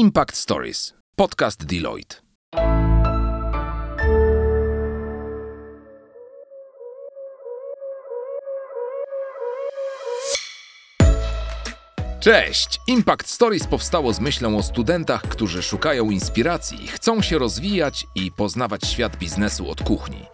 Impact Stories, podcast Deloitte. Cześć! Impact Stories powstało z myślą o studentach, którzy szukają inspiracji, chcą się rozwijać i poznawać świat biznesu od kuchni.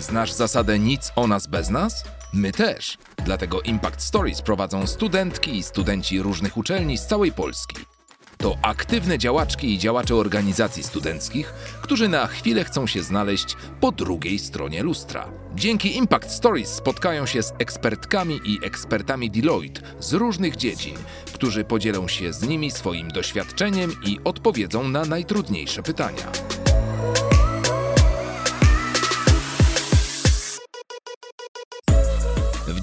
Znasz zasadę nic o nas bez nas? My też. Dlatego Impact Stories prowadzą studentki i studenci różnych uczelni z całej Polski. To aktywne działaczki i działacze organizacji studenckich, którzy na chwilę chcą się znaleźć po drugiej stronie lustra. Dzięki Impact Stories spotkają się z ekspertkami i ekspertami Deloitte z różnych dziedzin, którzy podzielą się z nimi swoim doświadczeniem i odpowiedzą na najtrudniejsze pytania.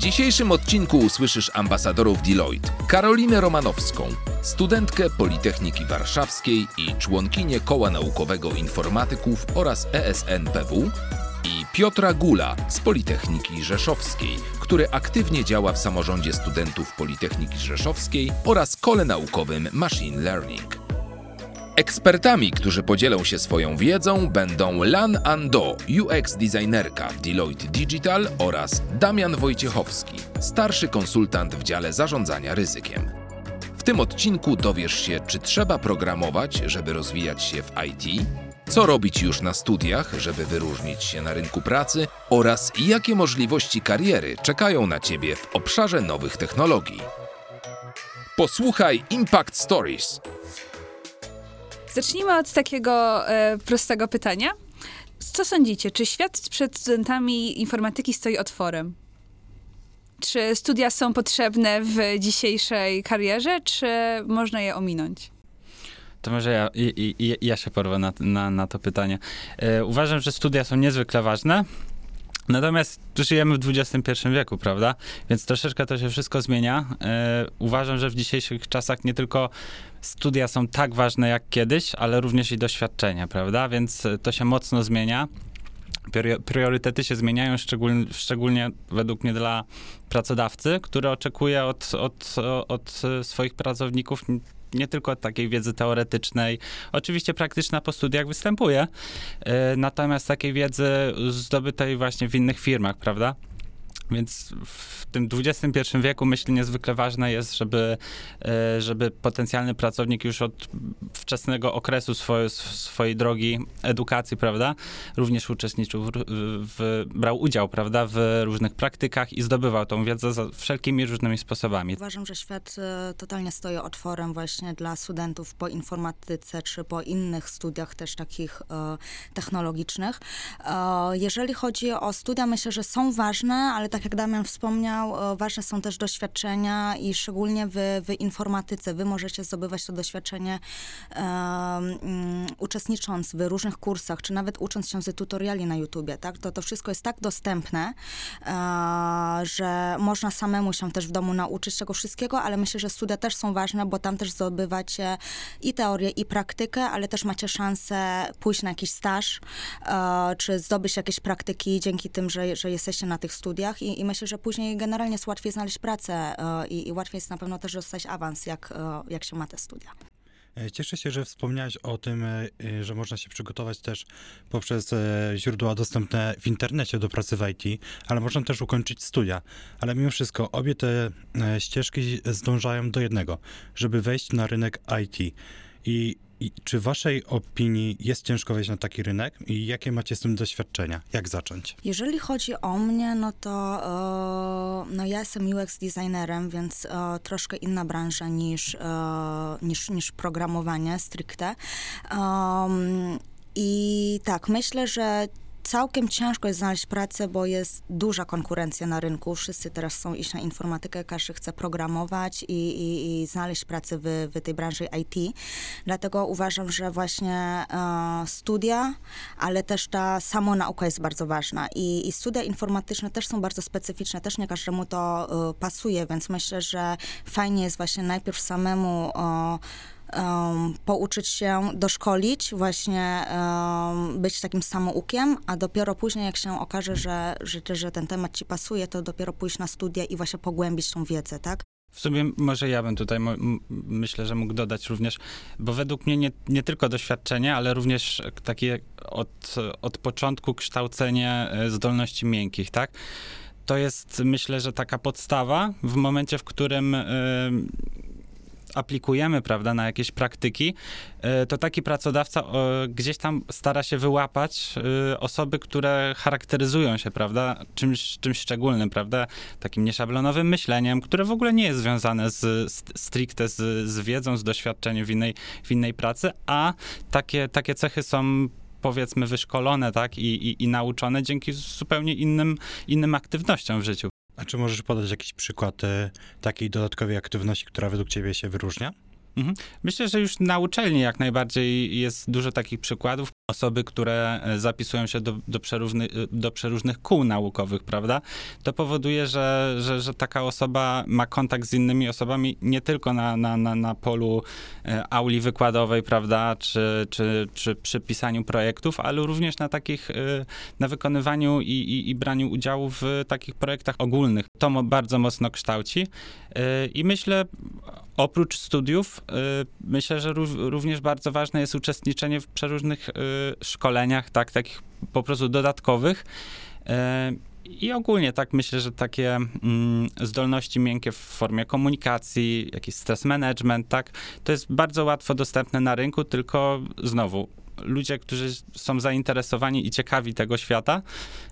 Dzisiejszym odcinku usłyszysz ambasadorów Deloitte, Karolinę Romanowską, studentkę Politechniki Warszawskiej i członkinię Koła Naukowego Informatyków oraz ESNPW i Piotra Gula z Politechniki Rzeszowskiej, który aktywnie działa w samorządzie studentów Politechniki Rzeszowskiej oraz Kole Naukowym Machine Learning. Ekspertami, którzy podzielą się swoją wiedzą, będą Lan Ando, UX designerka Deloitte Digital oraz Damian Wojciechowski, starszy konsultant w dziale zarządzania ryzykiem. W tym odcinku dowiesz się, czy trzeba programować, żeby rozwijać się w IT, co robić już na studiach, żeby wyróżnić się na rynku pracy oraz jakie możliwości kariery czekają na Ciebie w obszarze nowych technologii. Posłuchaj Impact Stories. Zacznijmy od takiego e, prostego pytania. Co sądzicie, czy świat przed studentami informatyki stoi otworem? Czy studia są potrzebne w dzisiejszej karierze, czy można je ominąć? To może ja, i, i, ja się porwę na, na, na to pytanie. E, uważam, że studia są niezwykle ważne. Natomiast żyjemy w XXI wieku, prawda? Więc troszeczkę to się wszystko zmienia. E, uważam, że w dzisiejszych czasach nie tylko studia są tak ważne jak kiedyś, ale również i doświadczenie, prawda? Więc e, to się mocno zmienia. Prior- Priorytety się zmieniają, szczególnie, szczególnie według mnie dla pracodawcy, który oczekuje od, od, od swoich pracowników nie tylko takiej wiedzy teoretycznej. Oczywiście praktyczna po studiach występuje, e, natomiast takiej wiedzy zdobytej właśnie w innych firmach, prawda? Więc w tym XXI wieku myślę niezwykle ważne jest, żeby, e, żeby potencjalny pracownik już od wczesnego okresu swoje, swojej drogi edukacji, prawda, również uczestniczył, w, w, brał udział, prawda, w różnych praktykach i zdobywał tą wiedzę za wszelkimi różnymi sposobami. Uważam, że świat e, totalnie stoi otworem właśnie dla studentów po informatyce czy po innych studiach też takich e, technologicznych. Jeżeli chodzi o studia, myślę, że są ważne, ale tak jak Damian wspomniał, e, ważne są też doświadczenia i szczególnie w, w informatyce. Wy możecie zdobywać to doświadczenie mm, uczestnicząc w różnych kursach, czy nawet ucząc się z tutoriali na YouTubie, tak? To, to wszystko jest tak dostępne, e, że można samemu się też w domu nauczyć tego wszystkiego, ale myślę, że studia też są ważne, bo tam też zdobywacie i teorię, i praktykę, ale też macie szansę pójść na jakiś staż, e, czy zdobyć jakieś praktyki dzięki tym, że, że jesteście na tych studiach i, i myślę, że później generalnie jest łatwiej znaleźć pracę e, i, i łatwiej jest na pewno też dostać awans, jak, e, jak się ma te studia. E, Cieszę się, że wspomniałeś o tym, że można się przygotować też poprzez źródła dostępne w internecie do pracy w IT, ale można też ukończyć studia. Ale mimo wszystko obie te ścieżki zdążają do jednego, żeby wejść na rynek IT. I, I czy waszej opinii jest ciężko wejść na taki rynek i jakie macie z tym doświadczenia? Jak zacząć? Jeżeli chodzi o mnie, no to e, no ja jestem UX designerem, więc e, troszkę inna branża niż, e, niż, niż programowanie stricte. I tak, myślę, że całkiem ciężko jest znaleźć pracę, bo jest duża konkurencja na rynku. Wszyscy teraz chcą iść na informatykę, każdy chce programować i, i, i znaleźć pracę w, w tej branży IT. Dlatego uważam, że właśnie e, studia, ale też ta samonauka jest bardzo ważna. I, I studia informatyczne też są bardzo specyficzne, też nie każdemu to e, pasuje, więc myślę, że fajnie jest właśnie najpierw samemu e, um, pouczyć się, doszkolić, właśnie um, być takim samoukiem, a dopiero później, jak się okaże, że, że, że ten temat ci pasuje, to dopiero pójść na studia i właśnie pogłębić tą wiedzę, tak? W sumie może ja bym tutaj myślę, że mógł dodać również, bo według mnie nie, nie tylko doświadczenie, ale również takie od, od początku kształcenie e, zdolności miękkich, tak? To jest myślę, że taka podstawa w momencie, w którym e, aplikujemy, prawda, na jakieś praktyki, e, to taki pracodawca o, gdzieś tam stara się wyłapać e, osoby, które charakteryzują się, prawda, czymś, czymś szczególnym, prawda, takim nieszablonowym myśleniem, które w ogóle nie jest związane z stricte z, z wiedzą, z doświadczeniem w innej, w innej pracy, a takie, takie cechy są powiedzmy wyszkolone, tak, i, i, i nauczone dzięki zupełnie innym, innym aktywnościom w życiu. A czy możesz podać jakiś przykład e, takiej dodatkowej aktywności, która według ciebie się wyróżnia? Mhm. Myślę, że już na uczelni jak najbardziej jest dużo takich przykładów. Osoby, które e, zapisują się do, do, przeróżny, do przeróżnych kół naukowych, prawda? To powoduje, że, że, że taka osoba ma kontakt z innymi osobami nie tylko na, na, na, na polu e, auli wykładowej, prawda? Czy, czy, czy przy pisaniu projektów, ale również na takich, e, na wykonywaniu i, i, i braniu udziału w takich projektach ogólnych. To bardzo mocno kształci. E, I myślę, oprócz studiów, myślę, że ró- również bardzo ważne jest uczestniczenie w przeróżnych y, szkoleniach, tak, takich po prostu dodatkowych. Y, I ogólnie tak myślę, że takie mm, zdolności miękkie w formie komunikacji, jakiś stres management, tak, to jest bardzo łatwo dostępne na rynku, tylko znowu ludzie, którzy są zainteresowani i ciekawi tego świata, y,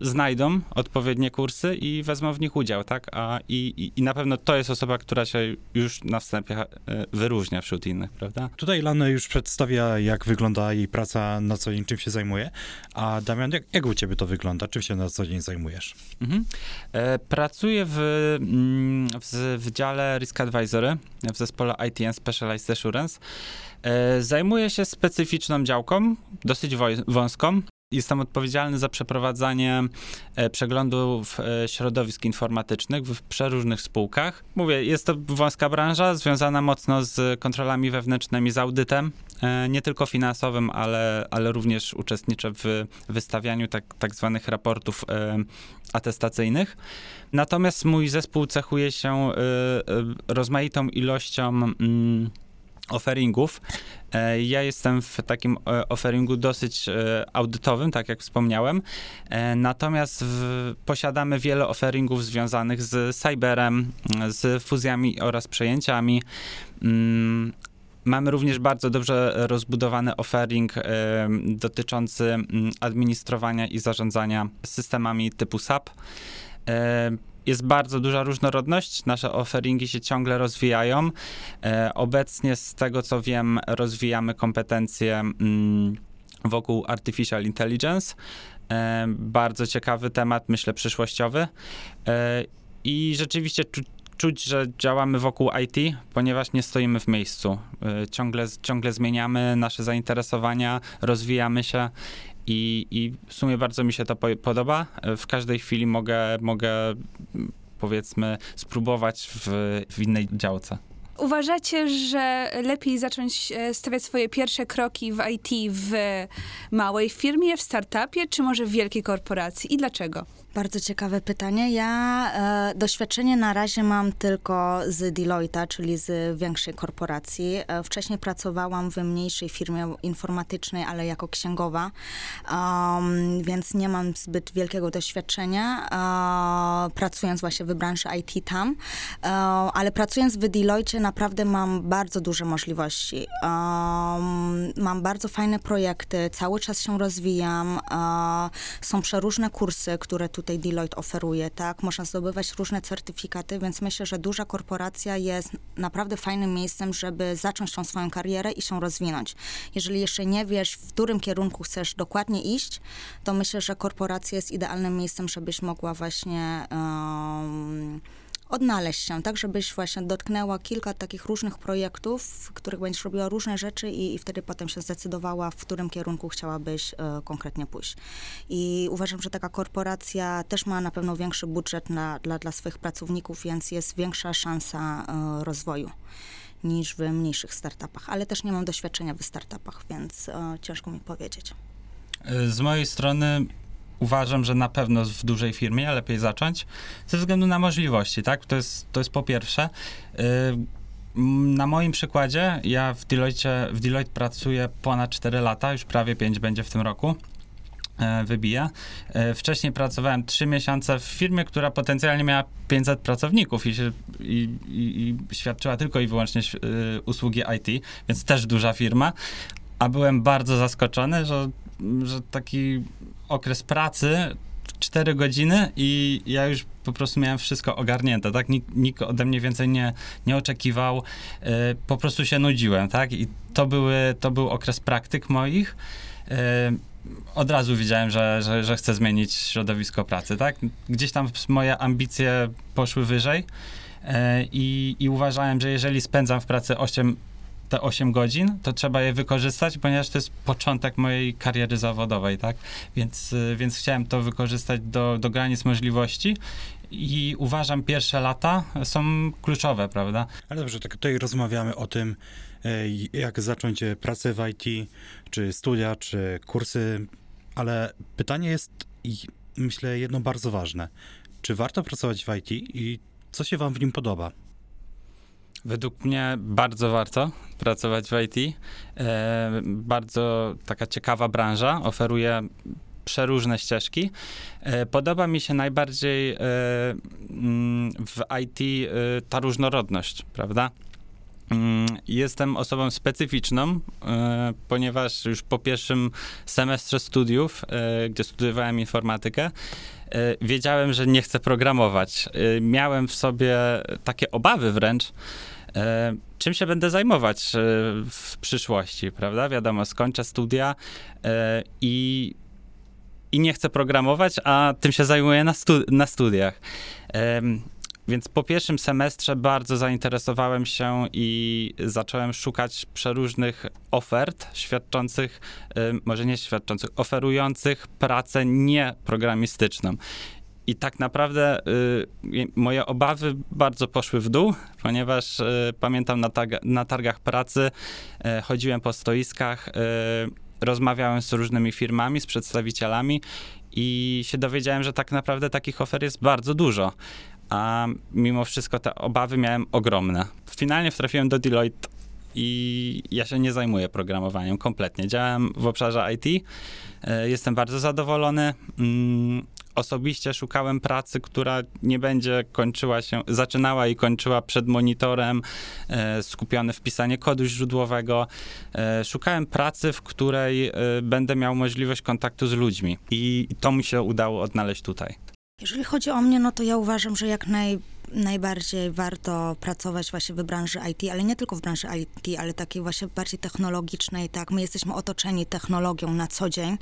znajdą odpowiednie kursy i wezmą w nich udział, tak? A, i, i, I na pewno to jest osoba, która się już na wstępie y, wyróżnia wśród innych, prawda? Tutaj Lana już przedstawia, jak wygląda jej praca na co dzień, czym się zajmuje. A Damian, jak, jak u ciebie to wygląda? Czym się na co dzień zajmujesz? Mhm. E, pracuję w, mm, w, w dziale Risk Advisory w zespole IT and Specialized Assurance. E, zajmuję się specyficzną działką, dosyć wąską. Jestem odpowiedzialny za przeprowadzanie e, przeglądów e, środowisk informatycznych w przeróżnych spółkach. Mówię, jest to wąska branża związana mocno z kontrolami wewnętrznymi, z audytem, e, nie tylko finansowym, ale, ale również uczestniczę w wystawianiu tak, tak zwanych raportów atestacyjnych. Natomiast mój zespół cechuje się rozmaitą ilością mm, offeringów. E, Ja jestem w takim e, offeringu dosyć e, audytowym, tak jak wspomniałem. Natomiast w, posiadamy wiele offeringów związanych z cyberem, z fuzjami oraz przejęciami. Mm, Mamy również bardzo dobrze rozbudowany offering dotyczący mm, administrowania i zarządzania systemami typu SAP. Jest bardzo duża różnorodność, nasze offeringi się ciągle rozwijają. E, obecnie, z tego co wiem, rozwijamy kompetencje mm, wokół Artificial Intelligence. E, bardzo ciekawy temat, myślę, przyszłościowy. E, I rzeczywiście czu, czuć, że działamy wokół IT, ponieważ nie stoimy w miejscu. Ciągle, ciągle zmieniamy nasze zainteresowania, rozwijamy się i, i w sumie bardzo mi się to po, podoba. W każdej chwili mogę, mogę powiedzmy, spróbować w, w innej działce. Uważacie, że lepiej zacząć e, stawiać swoje pierwsze kroki w IT w małej firmie, w startupie, czy może w wielkiej korporacji? I dlaczego? Bardzo ciekawe pytanie. Ja e, doświadczenie na razie mam tylko z Deloitte, czyli z większej korporacji. E, wcześniej pracowałam w mniejszej firmie informatycznej, ale jako księgowa, um, więc nie mam zbyt wielkiego doświadczenia, e, pracując właśnie w branży IT tam. E, ale pracując w Deloitte naprawdę mam bardzo duże możliwości. Um, mam bardzo fajne projekty, cały czas się rozwijam. E, są przeróżne kursy, które tutaj Deloitte oferuje, tak? Można zdobywać różne certyfikaty, więc myślę, że duża korporacja jest naprawdę fajnym miejscem, żeby zacząć tą swoją karierę i się rozwinąć. Jeżeli jeszcze nie wiesz, w którym kierunku chcesz dokładnie iść, to myślę, że korporacja jest idealnym miejscem, żebyś mogła właśnie um, odnaleźć się, tak, żebyś właśnie dotknęła kilka takich różnych projektów, w których będziesz robiła różne rzeczy i, i wtedy potem się zdecydowała, w którym kierunku chciałabyś e, konkretnie pójść. I uważam, że taka korporacja też ma na pewno większy budżet na, dla, dla swoich pracowników, więc jest większa szansa e, rozwoju niż w mniejszych startupach, ale też nie mam doświadczenia w startupach, więc e, ciężko mi powiedzieć. Z mojej strony uważam, że na pewno w dużej firmie lepiej zacząć ze względu na możliwości, tak? To jest, to jest po pierwsze. Y, na moim przykładzie, ja w Deloitte, w Deloitte pracuję ponad 4 lata, już prawie 5 będzie w tym roku e, wybija. E, Wcześniej pracowałem 3 miesiące w firmie, która potencjalnie miała 500 pracowników i, się, i, i, i świadczyła tylko i wyłącznie y, usługi IT, więc też duża firma. A byłem bardzo zaskoczony, że, że taki okres pracy 4 godziny i ja już po prostu miałem wszystko ogarnięte, tak? Nikt, nikt ode mnie więcej nie, nie oczekiwał, y, po prostu się nudziłem, tak? I to, były, to był okres praktyk moich. Y, od razu wiedziałem, że, że, że chcę zmienić środowisko pracy, tak? Gdzieś tam moje ambicje poszły wyżej y, i, i uważałem, że jeżeli spędzam w pracy 8 te 8 godzin, to trzeba je wykorzystać, ponieważ to jest początek mojej kariery zawodowej, tak? Więc, y, więc chciałem to wykorzystać do, do granic możliwości i uważam, pierwsze lata są kluczowe, prawda? Ale dobrze, tak tutaj rozmawiamy o tym, e, jak zacząć e, pracę w IT, czy studia, czy kursy, ale pytanie jest, myślę, jedno bardzo ważne. Czy warto pracować w IT i co się wam w nim podoba? Według mnie bardzo warto pracować w IT. E, bardzo taka ciekawa branża, oferuje przeróżne ścieżki. E, podoba mi się najbardziej e, mm, w IT ta różnorodność, prawda? Mm, Jestem osobą specyficzną, ponieważ już po pierwszym semestrze studiów, gdzie studiowałem informatykę, wiedziałem, że nie chcę programować. Miałem w sobie takie obawy wręcz, czym się będę zajmować e, w przyszłości, prawda? Wiadomo, skończę studia e, i, i nie chcę programować, a tym się zajmuję na, stu, na studiach. Więc po pierwszym semestrze bardzo zainteresowałem się i zacząłem szukać przeróżnych ofert świadczących, może nie świadczących, oferujących pracę nieprogramistyczną. I tak naprawdę y, moje obawy bardzo poszły w dół, ponieważ y, pamiętam na, targa, na targach pracy y, chodziłem po stoiskach, y, rozmawiałem z różnymi firmami, z przedstawicielami i się dowiedziałem, że tak naprawdę takich ofert jest bardzo dużo. A mimo wszystko te obawy miałem ogromne. Finalnie trafiłem do Deloitte i ja się nie zajmuję programowaniem kompletnie. Działam w obszarze IT. e, Jestem bardzo zadowolony. Mm, Osobiście szukałem pracy, która nie będzie kończyła się, zaczynała i kończyła przed monitorem, e, skupiony w pisanie kodu źródłowego. E, Szukałem pracy, w której e, będę miał możliwość kontaktu z ludźmi i to mi się udało odnaleźć tutaj. Jeżeli chodzi o mnie, no to ja uważam, że jak naj, najbardziej warto pracować właśnie w branży IT, ale nie tylko w branży IT, ale takiej właśnie bardziej technologicznej, tak? My jesteśmy otoczeni technologią na co dzień,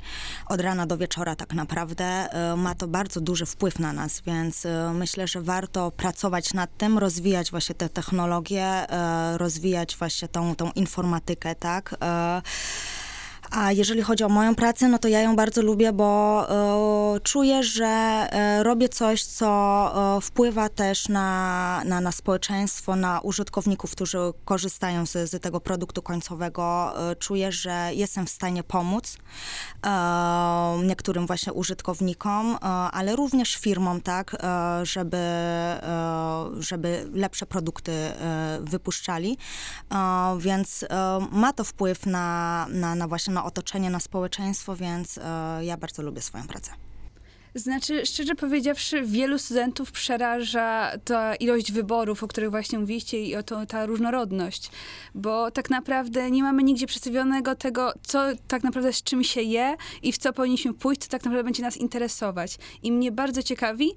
od rana do wieczora tak naprawdę. Y, Ma to bardzo duży wpływ na nas, więc y, myślę, że warto pracować nad tym, rozwijać właśnie te technologie, y, rozwijać właśnie tą, tą informatykę, tak? Y, A jeżeli chodzi o moją pracę, no to ja ją bardzo lubię, bo e, czuję, że e, robię coś, co e, wpływa też na, na, na społeczeństwo, na użytkowników, którzy korzystają z, z tego produktu końcowego. Czuję, że jestem w stanie pomóc niektórym właśnie użytkownikom, ale również firmom, tak, żeby, żeby lepsze produkty wypuszczali. Więc ma to wpływ na, na, na właśnie na otoczenie, na społeczeństwo, więc e, ja bardzo lubię swoją pracę. Znaczy, szczerze powiedziawszy, wielu studentów przeraża ta ilość wyborów, o których właśnie mówiliście i o to, ta różnorodność, bo tak naprawdę nie mamy nigdzie przedstawionego tego, co tak naprawdę z czym się je i w co powinniśmy pójść, co tak naprawdę będzie nas interesować. I mnie bardzo ciekawi,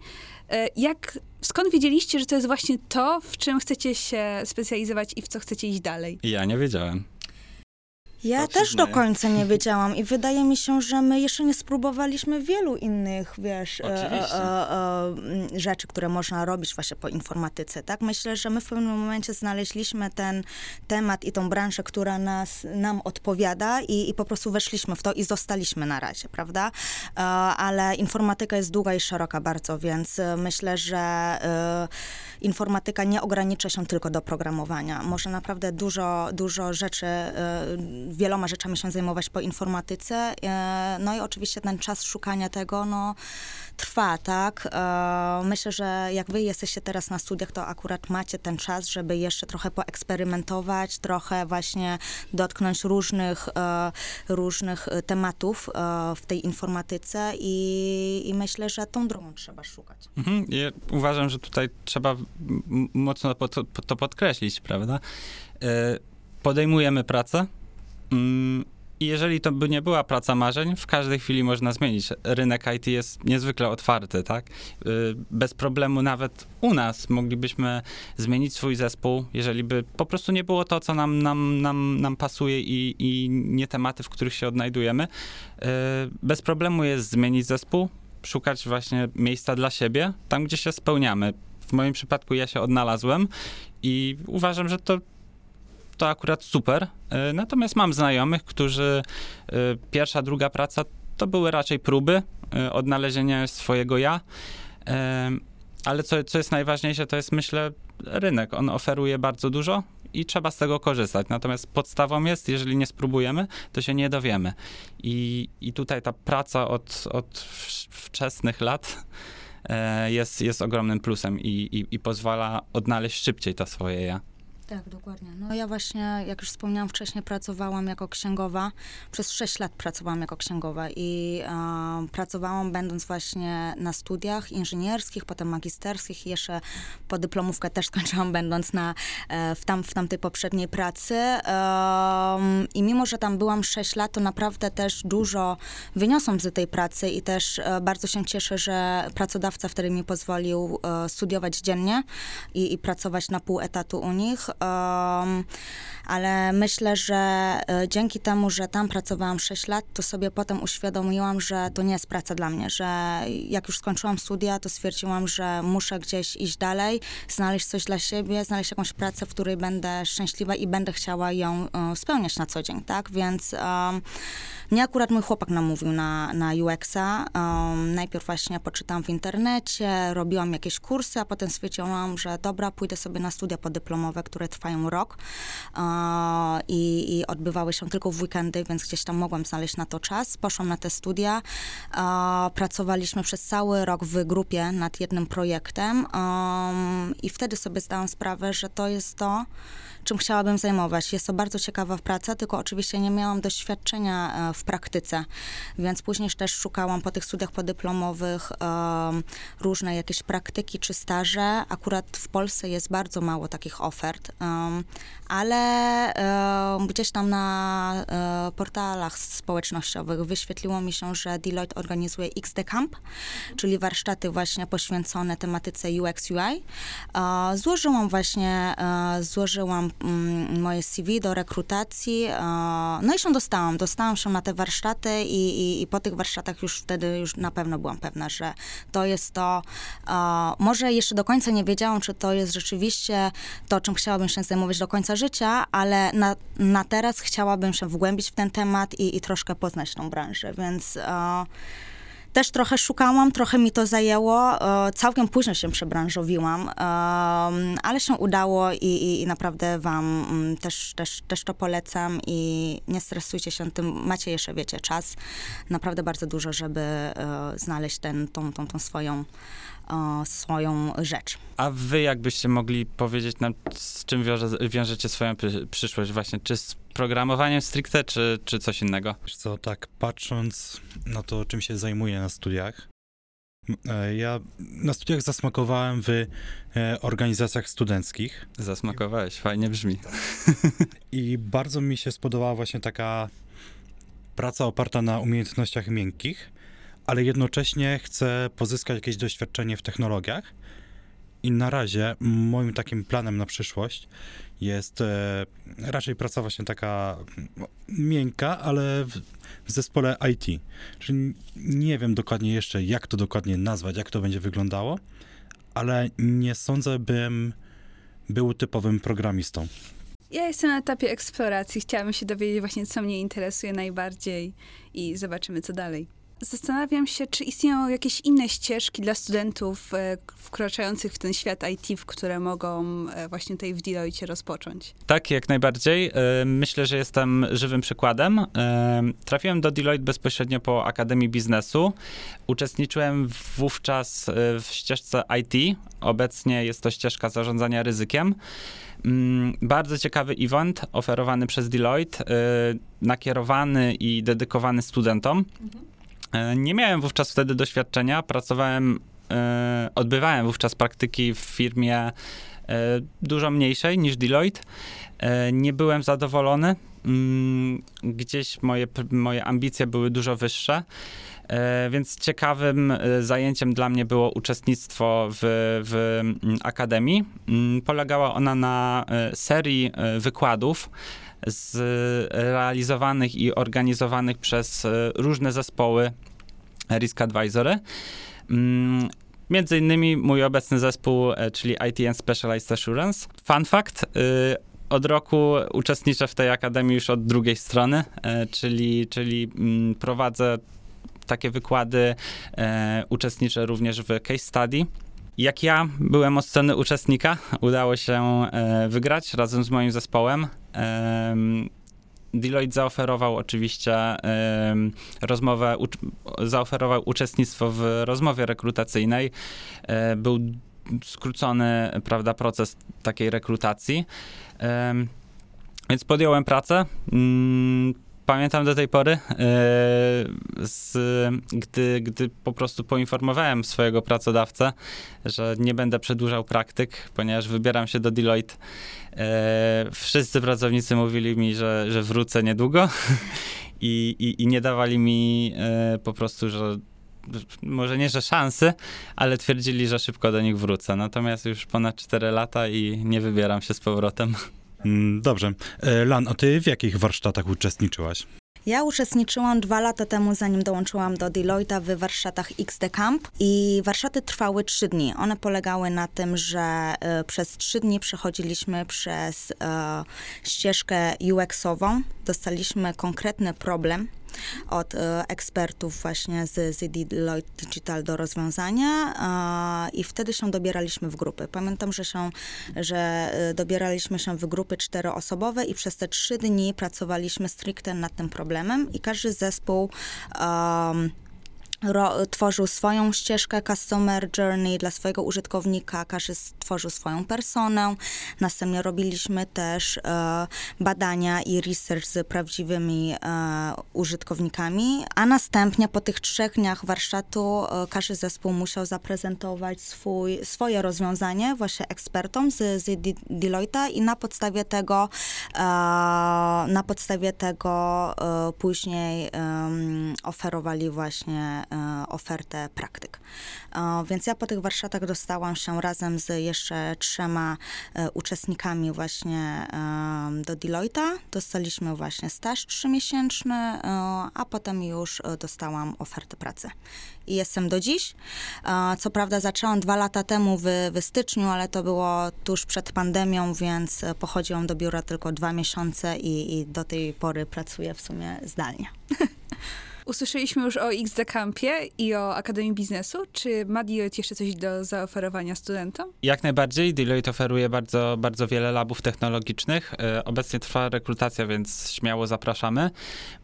e, jak, skąd wiedzieliście, że to jest właśnie to, w czym chcecie się specjalizować i w co chcecie iść dalej? I ja nie wiedziałem. Ja też do końca nie wiedziałam i wydaje mi się, że my jeszcze nie spróbowaliśmy wielu innych, wiesz, e, e, e, m, rzeczy, które można robić właśnie po informatyce, tak? Myślę, że my w pewnym momencie znaleźliśmy ten temat i tą branżę, która nas, nam odpowiada i, i po prostu weszliśmy w to i zostaliśmy na razie, prawda? E, Ale informatyka jest długa i szeroka bardzo, więc e, myślę, że e, informatyka nie ogranicza się tylko do programowania. Może naprawdę dużo, dużo rzeczy, e, wieloma rzeczami się zajmować po informatyce. E, no i oczywiście ten czas szukania tego, no, trwa, tak? E, myślę, że jak wy jesteście teraz na studiach, to akurat macie ten czas, żeby jeszcze trochę poeksperymentować, trochę właśnie dotknąć różnych, e, różnych tematów w tej informatyce i, i myślę, że tą drogą trzeba szukać. Mhm. Ja uważam, że tutaj trzeba mocno to, podkreślić, prawda? Podejmujemy pracę i jeżeli to by nie była praca marzeń, w każdej chwili można zmienić. Rynek IT jest niezwykle otwarty, tak? E, Bez problemu nawet u nas moglibyśmy zmienić swój zespół, jeżeli by po prostu nie było to, co nam, nam, nam, nam pasuje i, i nie tematy, w których się odnajdujemy. E, Bez problemu jest zmienić zespół, szukać właśnie miejsca dla siebie, tam gdzie się spełniamy. W moim przypadku ja się odnalazłem i uważam, że to, to akurat super. E, Natomiast mam znajomych, którzy e, pierwsza, druga praca to były raczej próby e, odnalezienia swojego ja. Ale co, co jest najważniejsze, to jest myślę rynek. On oferuje bardzo dużo i trzeba z tego korzystać. Natomiast podstawą jest, jeżeli nie spróbujemy, to się nie dowiemy. I, i tutaj ta praca od, od wczesnych lat jest, jest ogromnym plusem i, i, i pozwala odnaleźć szybciej to swoje ja. Tak, dokładnie. No ja właśnie, jak już wspomniałam wcześniej, pracowałam jako księgowa. Przez 6 lat pracowałam jako księgowa i e, pracowałam będąc właśnie na studiach inżynierskich, potem magisterskich i jeszcze podyplomówkę też skończyłam będąc na, e, w, tam, w tamtej poprzedniej pracy. Em, I mimo, że tam byłam 6 lat, to naprawdę też dużo wyniosłam z tej pracy i też e, bardzo się cieszę, że pracodawca wtedy mi pozwolił e, studiować dziennie i, i pracować na pół etatu u nich. Em, ale myślę, że e, dzięki temu, że tam pracowałam 6 lat, to sobie potem uświadomiłam, że to nie jest praca dla mnie, że jak już skończyłam studia, to stwierdziłam, że muszę gdzieś iść dalej, znaleźć coś dla siebie, znaleźć jakąś pracę, w której będę szczęśliwa i będę chciała ją e, spełniać na co dzień, tak? Więc mnie akurat mój chłopak namówił na, na UX-a. Um, najpierw właśnie poczytałam w internecie, robiłam jakieś kursy, a potem stwierdziłam, że dobra, pójdę sobie na studia podyplomowe, które trwają rok e, i, i odbywały się tylko w weekendy, więc gdzieś tam mogłam znaleźć na to czas. Poszłam na te studia. E, pracowaliśmy przez cały rok w grupie nad jednym projektem i wtedy sobie zdałam sprawę, że to jest to, czym chciałabym zajmować. Jest to bardzo ciekawa praca, tylko oczywiście nie miałam doświadczenia e, w praktyce, więc później też szukałam po tych studiach podyplomowych em, różne jakieś praktyki czy staże. Akurat w Polsce jest bardzo mało takich ofert, ale gdzieś tam na e, portalach społecznościowych wyświetliło mi się, że Deloitte organizuje XD Camp, czyli warsztaty właśnie poświęcone tematyce UX UI. E, Złożyłam właśnie, e, złożyłam moje CV do rekrutacji, e, no i się dostałam. Dostałam się na te warsztaty i, i, i po tych warsztatach już wtedy już na pewno byłam pewna, że to jest to, e, może jeszcze do końca nie wiedziałam, czy to jest rzeczywiście to, czym chciałabym się zajmować do końca życia, ale na, na teraz chciałabym się wgłębić w ten temat i, i troszkę poznać tą branżę, więc... Też trochę szukałam, trochę mi to zajęło. E, Całkiem późno się przebranżowiłam, ale się udało i, i, i naprawdę wam mm, też, też, też to polecam i nie stresujcie się tym. Macie jeszcze, wiecie, czas naprawdę bardzo dużo, żeby e, znaleźć ten, tą, tą, tą swoją, e, swoją rzecz. A wy jakbyście mogli powiedzieć nam, z czym wiąże, wiążecie swoją przy- przyszłość właśnie? Czy z programowaniem stricte, czy, czy coś innego? Wiesz co, tak patrząc na to, czym się zajmuję na studiach, e, ja na studiach zasmakowałem w e, organizacjach studenckich Zasmakowałeś, fajnie brzmi. i bardzo mi się spodobała właśnie taka praca oparta na umiejętnościach miękkich, ale jednocześnie chcę pozyskać jakieś doświadczenie w technologiach. I na razie moim takim planem na przyszłość jest e, raczej praca właśnie taka miękka, ale w, w zespole IT. Czyli nie wiem dokładnie jeszcze, jak to dokładnie nazwać, jak to będzie wyglądało, ale nie sądzę, bym był typowym programistą. Ja jestem na etapie eksploracji. Chciałabym się dowiedzieć właśnie, co mnie interesuje najbardziej i zobaczymy, co dalej. Zastanawiam się, czy istnieją jakieś inne ścieżki dla studentów e, wkraczających w ten świat IT, w które mogą e, właśnie tutaj w Deloitte rozpocząć. Tak, jak najbardziej. E, Myślę, że jestem żywym przykładem. Trafiłem do Deloitte bezpośrednio po Akademii Biznesu. Uczestniczyłem wówczas w ścieżce IT. Obecnie jest to ścieżka zarządzania ryzykiem. Mm, Bardzo ciekawy event oferowany przez Deloitte, nakierowany i dedykowany studentom. E, Nie miałem wówczas wtedy doświadczenia. Pracowałem, e, odbywałem wówczas praktyki w firmie e, dużo mniejszej niż Deloitte. E, Nie byłem zadowolony. Mm, Gdzieś moje, moje ambicje były dużo wyższe. E, Więc ciekawym e, zajęciem dla mnie było uczestnictwo w, w mm, akademii. Mm, Polegała ona na e, serii e, wykładów z realizowanych i organizowanych przez e, różne zespoły Risk Advisory. Mm, Między innymi mój obecny zespół, e, czyli IT and Specialized Assurance. Fun fact, od roku uczestniczę w tej akademii już od drugiej strony, e, czyli, czyli mm, prowadzę takie wykłady, e, uczestniczę również w case study. Jak ja byłem od strony uczestnika, udało się e, wygrać razem z moim zespołem. Deloitte zaoferował oczywiście em, rozmowę, zaoferował uczestnictwo w rozmowie rekrutacyjnej. E, był skrócony, prawda, proces takiej rekrutacji. Więc podjąłem pracę. Mm, Pamiętam do tej pory, e, z, gdy, gdy po prostu poinformowałem swojego pracodawcę, że nie będę przedłużał praktyk, ponieważ wybieram się do Deloitte. E, wszyscy pracownicy mówili mi, że, że wrócę niedługo i, i, i nie dawali mi e, po prostu, że może nie, że szansy, ale twierdzili, że szybko do nich wrócę. Natomiast już ponad 4 lata i nie wybieram się z powrotem. Mm, Dobrze. E, Lan, a ty w jakich warsztatach uczestniczyłaś? Ja uczestniczyłam dwa lata temu, zanim dołączyłam do Deloitte w warsztatach XD Camp i warsztaty trwały trzy dni. One polegały na tym, że e, przez trzy dni przechodziliśmy przez e, ścieżkę UX-ową, dostaliśmy konkretny problem od e, ekspertów właśnie z, z Digital do rozwiązania i wtedy się dobieraliśmy w grupy. Pamiętam, że, się, że e, dobieraliśmy się w grupy czteroosobowe i przez te trzy dni pracowaliśmy stricte nad tym problemem i każdy zespół em, ro, tworzył swoją ścieżkę Customer Journey dla swojego użytkownika, każdy stworzył swoją personę. Następnie robiliśmy też e, badania i research z prawdziwymi e, użytkownikami, a następnie po tych trzech dniach warsztatu e, każdy zespół musiał zaprezentować swój, swoje rozwiązanie właśnie ekspertom z, z De- Deloitte i na podstawie tego e, na podstawie tego e, później em, oferowali właśnie e, ofertę praktyk. E, Więc ja po tych warsztatach dostałam się razem z jeszcze trzema e, uczestnikami właśnie do Deloitte. Dostaliśmy właśnie staż trzymiesięczny, e, a potem już e, dostałam ofertę pracy. I jestem do dziś. E, Co prawda zaczęłam dwa lata temu w, w styczniu, ale to było tuż przed pandemią, więc e, pochodziłam do biura tylko dwa miesiące i, i do tej pory pracuję w sumie zdalnie. Usłyszeliśmy już o XD Campie i o Akademii Biznesu. Czy ma Deloitte jeszcze coś do zaoferowania studentom? Jak najbardziej. Deloitte oferuje bardzo, bardzo wiele labów technologicznych. E, Obecnie trwa rekrutacja, więc śmiało zapraszamy.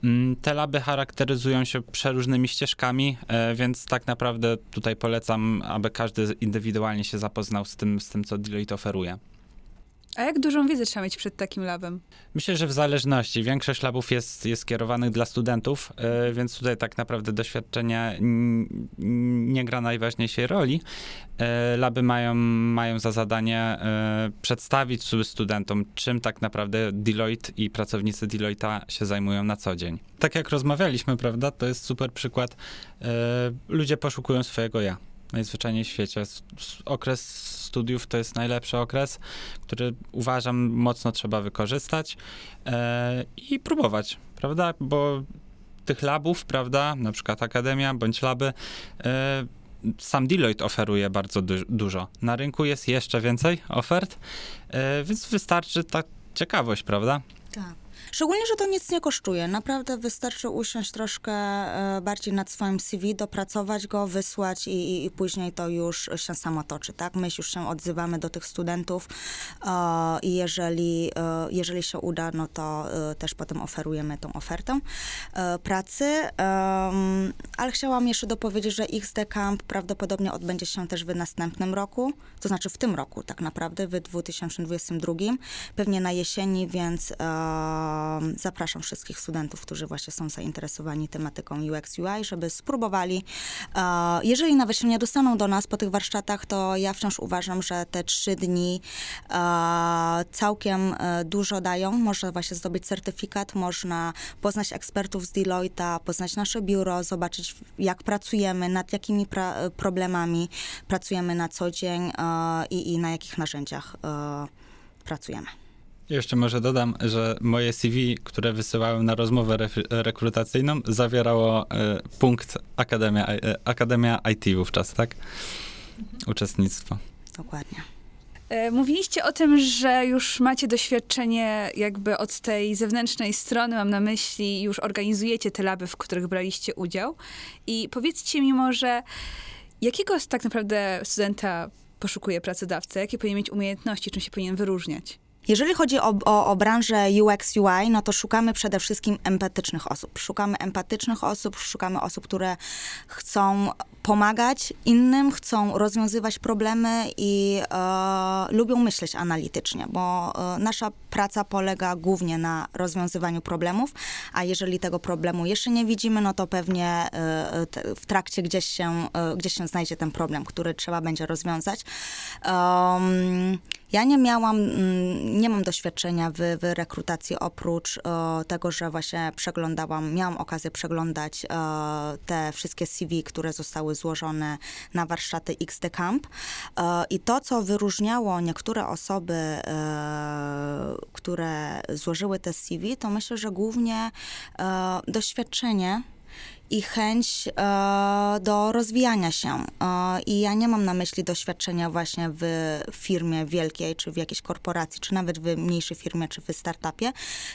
Mm, Te laby charakteryzują się przeróżnymi ścieżkami, e, więc tak naprawdę tutaj polecam, aby każdy indywidualnie się zapoznał z tym, z tym co Deloitte oferuje. A jak dużą wiedzę trzeba mieć przed takim labem? Myślę, że w zależności. Większość labów jest, jest kierowanych dla studentów, e, więc tutaj tak naprawdę doświadczenie nie gra najważniejszej roli. E, Laby mają, mają za zadanie e, przedstawić studentom, czym tak naprawdę Deloitte i pracownicy Deloitte'a się zajmują na co dzień. Tak jak rozmawialiśmy, prawda, to jest super przykład. Ludzie poszukują swojego ja. Najzwyczajniej w świecie. Okres studiów to jest najlepszy okres, który uważam mocno trzeba wykorzystać e, i próbować, prawda? Bo tych labów, prawda, na przykład Akademia bądź laby, e, sam Deloitte oferuje bardzo du- dużo. Na rynku jest jeszcze więcej ofert, e, więc wystarczy ta ciekawość, prawda? Tak. Szczególnie, że to nic nie kosztuje. Naprawdę wystarczy usiąść troszkę e, bardziej nad swoim CV, dopracować go, wysłać i, i, i później to już się samo toczy, tak? My już się odzywamy do tych studentów e, i jeżeli, e, jeżeli się uda, no to też potem oferujemy tą ofertę pracy. Ale chciałam jeszcze dopowiedzieć, że XD Camp prawdopodobnie odbędzie się też w następnym roku, to znaczy w tym roku tak naprawdę, w 2022, pewnie na jesieni, więc em, zapraszam wszystkich studentów, którzy właśnie są zainteresowani tematyką UX UI, żeby spróbowali. E, jeżeli nawet się nie dostaną do nas po tych warsztatach, to ja wciąż uważam, że te trzy dni e, całkiem e, dużo dają. Można właśnie zdobyć certyfikat, można poznać ekspertów z Deloitte'a, poznać nasze biuro, zobaczyć jak pracujemy, nad jakimi problemami pracujemy na co dzień i, i na jakich narzędziach pracujemy. Jeszcze może dodam, że moje CV, które wysyłałem na rozmowę re- rekrutacyjną, zawierało e, punkt Akademia, e, Akademia IT wówczas, tak? Uczestnictwo. Dokładnie. E, Mówiliście o tym, że już macie doświadczenie jakby od tej zewnętrznej strony, mam na myśli, już organizujecie te laby, w których braliście udział. I powiedzcie mi może, jakiego tak naprawdę studenta poszukuje pracodawca? Jakie powinien mieć umiejętności? Czym się powinien wyróżniać? Jeżeli chodzi o, o, o branżę UX, UI, no to szukamy przede wszystkim empatycznych osób. Szukamy empatycznych osób, szukamy osób, które chcą pomagać innym, chcą rozwiązywać problemy i e, lubią myśleć analitycznie, bo e, nasza praca polega głównie na rozwiązywaniu problemów, a jeżeli tego problemu jeszcze nie widzimy, no to pewnie e, te, w trakcie gdzieś się, e, gdzieś się znajdzie ten problem, który trzeba będzie rozwiązać. Um, ja nie miałam, mm, nie mam doświadczenia w, w rekrutacji oprócz e, tego, że właśnie przeglądałam, miałam okazję przeglądać e, te wszystkie CV, które zostały złożone na warsztaty XD Camp. E, I to, co wyróżniało niektóre osoby, które złożyły te CV, to myślę, że głównie doświadczenie i chęć e, do rozwijania się. E, I ja nie mam na myśli doświadczenia właśnie w firmie wielkiej, czy w jakiejś korporacji, czy nawet w mniejszej firmie, czy w startupie,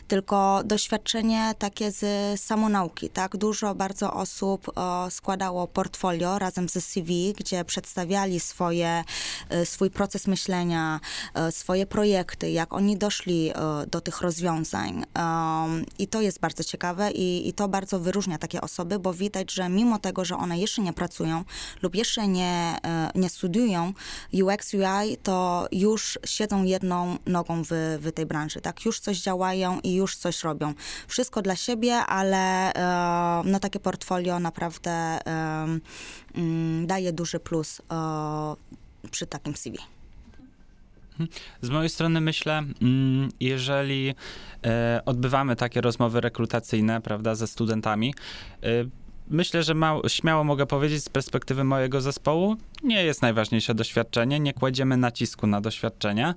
tylko doświadczenie takie z samonauki, tak? Dużo bardzo osób e, składało portfolio razem ze CV, gdzie przedstawiali swoje, swój proces myślenia, swoje projekty, jak oni doszli do tych rozwiązań. I to jest bardzo ciekawe i, i to bardzo wyróżnia takie osoby, bo widać, że mimo tego, że one jeszcze nie pracują lub jeszcze nie, e, nie studiują UX, UI, to już siedzą jedną nogą w, w tej branży, tak? Już coś działają i już coś robią. Wszystko dla siebie, ale e, no takie portfolio naprawdę mm, daje duży plus e, przy takim CV. Z mojej strony myślę, mm, jeżeli e, odbywamy takie rozmowy rekrutacyjne, prawda, ze studentami, e, myślę, że mało, śmiało mogę powiedzieć z perspektywy mojego zespołu, nie jest najważniejsze doświadczenie, nie kładziemy nacisku na doświadczenie,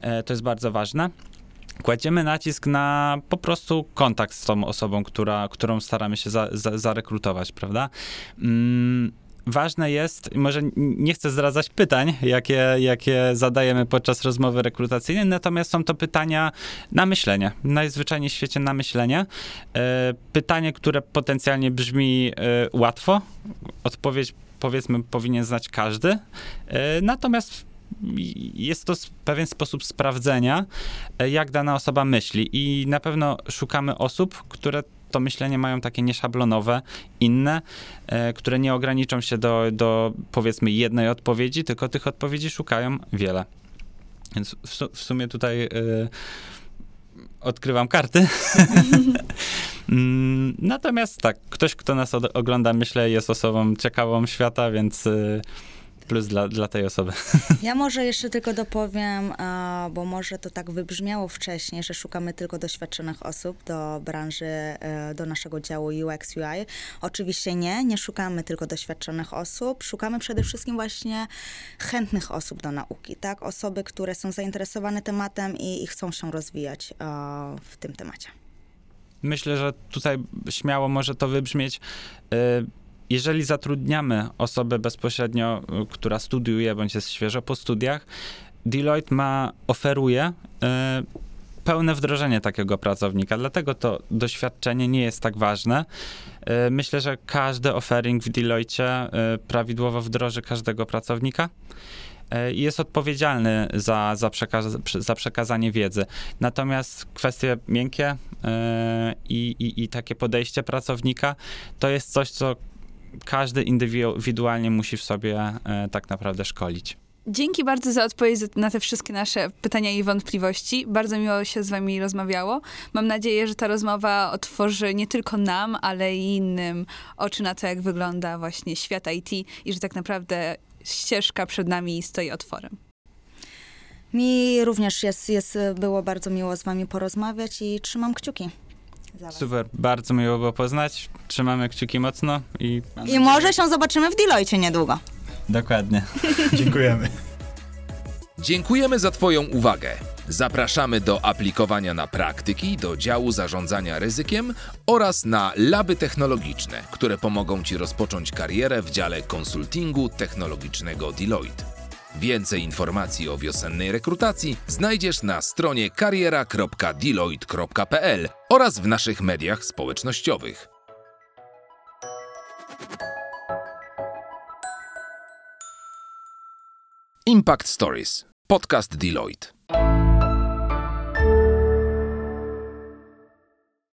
e, to jest bardzo ważne. Kładziemy nacisk na po prostu kontakt z tą osobą, która, którą staramy się za, za, zarekrutować, prawda? Ważne jest, może nie chcę zdradzać pytań, jakie, jakie zadajemy podczas rozmowy rekrutacyjnej, natomiast są to pytania na myślenie, najzwyczajniej w świecie na myślenie. E, pytanie, które potencjalnie brzmi e, łatwo, odpowiedź powiedzmy powinien znać każdy, e, natomiast jest to pewien sposób sprawdzenia, jak dana osoba myśli. I na pewno szukamy osób, które to myślenie mają takie nieszablonowe, inne, e, które nie ograniczą się do, do powiedzmy jednej odpowiedzi, tylko tych odpowiedzi szukają wiele. Więc w, su- w sumie tutaj e, odkrywam karty. Mm, Natomiast tak, ktoś, kto nas ogląda, myślę, jest osobą ciekawą świata, więc e, plus dla, dla tej osoby. Ja może jeszcze tylko dopowiem, bo może to tak wybrzmiało wcześniej, że szukamy tylko doświadczonych osób do branży, e, do naszego działu UX UI. Oczywiście nie, nie szukamy tylko doświadczonych osób, szukamy przede wszystkim właśnie chętnych osób do nauki, tak? Osoby, które są zainteresowane tematem i, i chcą się rozwijać e, w tym temacie. Myślę, że tutaj śmiało może to wybrzmieć. Y, Jeżeli zatrudniamy osobę bezpośrednio, y, która studiuje bądź jest świeżo po studiach, Deloitte ma, oferuje y, pełne wdrożenie takiego pracownika. Dlatego to doświadczenie nie jest tak ważne. E, Myślę, że każdy offering w Deloitte e, prawidłowo wdroży każdego pracownika i jest odpowiedzialny za, za, za przekazanie wiedzy. Natomiast kwestie miękkie i, i takie podejście pracownika to jest coś, co każdy indywidualnie musi w sobie e, tak naprawdę szkolić. Dzięki bardzo za odpowiedź na te wszystkie nasze pytania i wątpliwości. Bardzo miło się z wami rozmawiało. Mam nadzieję, że ta rozmowa otworzy nie tylko nam, ale i innym oczy na to, jak wygląda właśnie świat IT i że tak naprawdę ścieżka przed nami stoi otworem. Mi również jest, jest, było bardzo miło z wami porozmawiać i trzymam kciuki. Super, bardzo miło było poznać. Trzymamy kciuki mocno i. I może się zobaczymy w Deloitte niedługo. Dokładnie. Dziękujemy. Dziękujemy za Twoją uwagę. Zapraszamy do aplikowania na praktyki do działu zarządzania ryzykiem oraz na laby technologiczne, które pomogą Ci rozpocząć karierę w dziale konsultingu technologicznego Deloitte. Więcej informacji o wiosennej rekrutacji znajdziesz na stronie kariera.deloitte.pl oraz w naszych mediach społecznościowych. Impact Stories. Podcast Deloitte.